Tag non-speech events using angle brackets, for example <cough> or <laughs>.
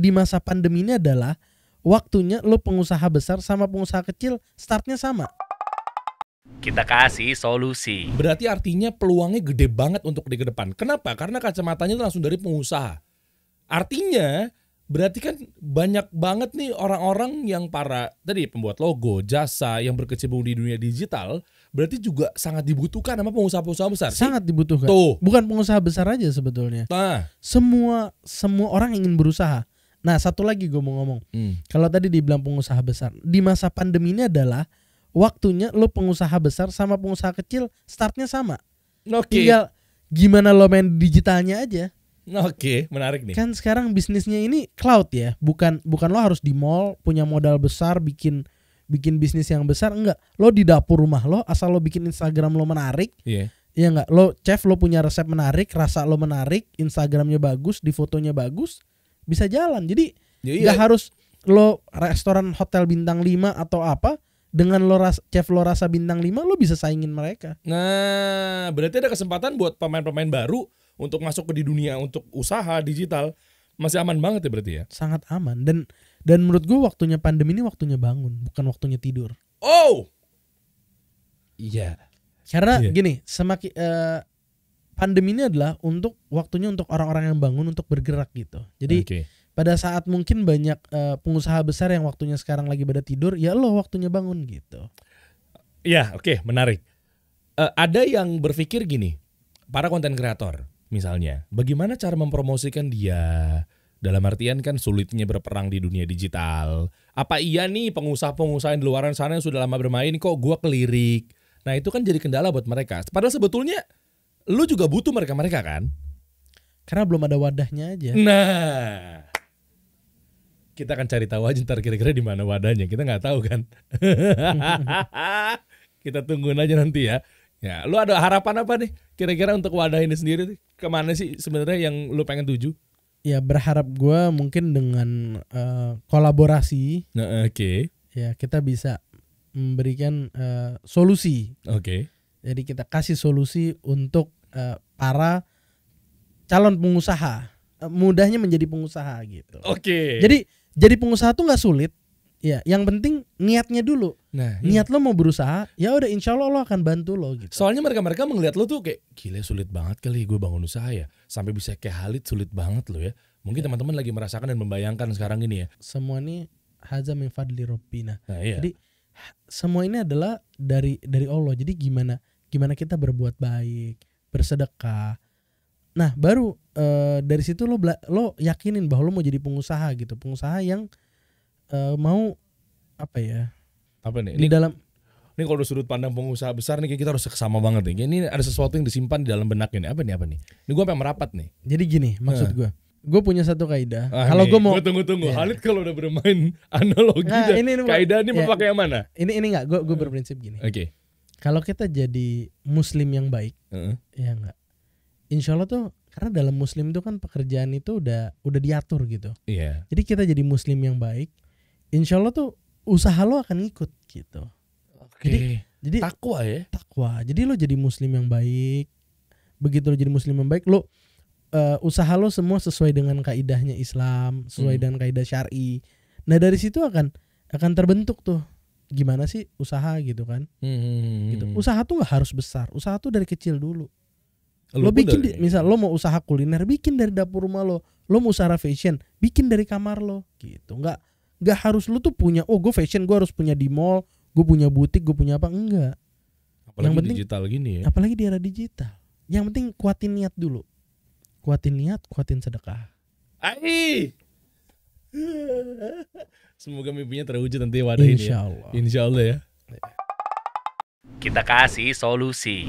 di masa pandemi ini adalah waktunya lo pengusaha besar sama pengusaha kecil startnya sama. Kita kasih solusi. Berarti artinya peluangnya gede banget untuk di ke depan. Kenapa? Karena kacamatanya itu langsung dari pengusaha. Artinya berarti kan banyak banget nih orang-orang yang para tadi pembuat logo, jasa yang berkecimpung di dunia digital, berarti juga sangat dibutuhkan sama pengusaha-pengusaha besar. Sangat dibutuhkan. Tuh. Bukan pengusaha besar aja sebetulnya. Nah, Semua semua orang ingin berusaha. Nah, satu lagi gue mau ngomong. hmm. Kalau tadi dibilang pengusaha besar, di masa pandemi ini adalah waktunya lo pengusaha besar sama pengusaha kecil startnya sama. oke, Tinggal gimana lo main digitalnya aja. oke, menarik nih. Kan sekarang bisnisnya ini cloud ya, bukan bukan lo harus di mall punya modal besar bikin bikin bisnis yang besar enggak. Lo di dapur rumah lo asal lo bikin Instagram lo menarik, Iya. ya enggak. Lo chef lo punya resep menarik, rasa lo menarik, Instagramnya bagus, di fotonya bagus, bisa jalan. Jadi Ya, nggak harus lo restoran hotel bintang 5 atau apa dengan lo ras, chef lo rasa bintang 5 lo bisa saingin mereka. Nah, berarti ada kesempatan buat pemain-pemain baru untuk masuk ke di dunia untuk usaha digital. Masih aman banget ya berarti ya. Sangat aman dan dan menurut gue waktunya pandemi ini waktunya bangun, bukan waktunya tidur. Oh. Iya. Karena Iya. gini, semakin eh, pandemi ini adalah untuk waktunya untuk orang-orang yang bangun untuk bergerak gitu. Jadi Oke. pada saat mungkin banyak eh, pengusaha besar yang waktunya sekarang lagi pada tidur, ya lo waktunya bangun gitu. Iya, oke, menarik. Eh, ada yang berpikir gini, para konten kreator misalnya, bagaimana cara mempromosikan dia? Dalam artian kan sulitnya berperang di dunia digital. Apa iya nih pengusaha-pengusaha yang di luaran sana yang sudah lama bermain kok gua kelirik? Nah itu kan jadi kendala buat mereka. Padahal sebetulnya lu juga butuh mereka-mereka kan? Karena belum ada wadahnya aja. Nah, kita akan cari tahu aja ntar kira-kira di mana wadahnya. Kita nggak tahu kan. <laughs> kita tungguin aja nanti ya. Ya, lu ada harapan apa nih kira-kira untuk wadah ini sendiri? Ke mana sih sebenarnya yang lu pengen tuju? Ya berharap gua mungkin dengan eh, kolaborasi Nah, oke, ya kita bisa memberikan eh, solusi. oke, Jadi kita kasih solusi untuk eh, para calon pengusaha. Eh, mudahnya menjadi pengusaha gitu. oke. Jadi jadi pengusaha tuh nggak sulit. Ya, yang penting niatnya dulu. nah, Niat lo mau berusaha, ya udah insya Allah lo akan bantu lo gitu. soalnya mereka-mereka melihat lu tuh kayak gila sulit banget kali gue bangun usaha ya. Sampai bisa kayak Halid sulit banget lo ya. Mungkin teman-teman lagi merasakan dan membayangkan sekarang ini ya. Semua ini haza min fadli robbina. Nah, iya. Jadi semua ini adalah dari dari Allah. Jadi gimana gimana kita berbuat baik, bersedekah. Nah, baru eh, dari situ lo lo yakinin bahwa lo mau jadi pengusaha gitu, pengusaha yang eh, mau apa ya? apa nih? Di Ini dalam Ini kalau sudut pandang pengusaha besar nih kayak kita harus sama banget nih. Ini ada sesuatu yang disimpan di dalam benak ini. Apa nih apa nih? Ini gue pengen merapat nih. jadi gini maksud gue. Gue punya satu kaidah. Ah, Kalau nih, gue mau gua tunggu tunggu. Iya. Halid kalau udah bermain <laughs> analogi Nah, dan ini- ini- kaidah ini ya. pakai yang mana? ini ini nggak gue gue berprinsip gini. Oke. Kalau kita jadi muslim yang baik, Heeh. ya enggak. Insya Allah tuh karena dalam muslim itu kan pekerjaan itu udah udah diatur gitu. Iya. Jadi kita jadi muslim yang baik, insya Allah tuh usaha lo akan ikut gitu. Oke. Jadi- Jadi Takwa ya. takwa. Jadi lo jadi muslim yang baik. Begitu lo jadi muslim yang baik, lo eh, usaha lo semua sesuai dengan kaidahnya Islam, sesuai Hmm. dengan kaidah syar'i. Nah dari situ akan akan terbentuk tuh gimana sih usaha gitu kan? Hmm. Gitu. Usaha tuh nggak harus besar. Usaha tuh dari kecil dulu. Lu lo pun bikin dari- di- misal lo mau usaha kuliner bikin dari dapur rumah lo lo mau usaha fashion bikin dari kamar lo gitu nggak nggak harus lo tuh punya oh gue fashion gue harus punya di mall gue punya butik gue punya apa enggak apalagi yang penting- digital gini ya. apalagi di era digital yang penting kuatin niat dulu kuatin niat kuatin sedekah Ai. Semoga mimpinya terwujud nanti wadah ini ya. insya Allah Insya Allah ya. Kita kasih solusi.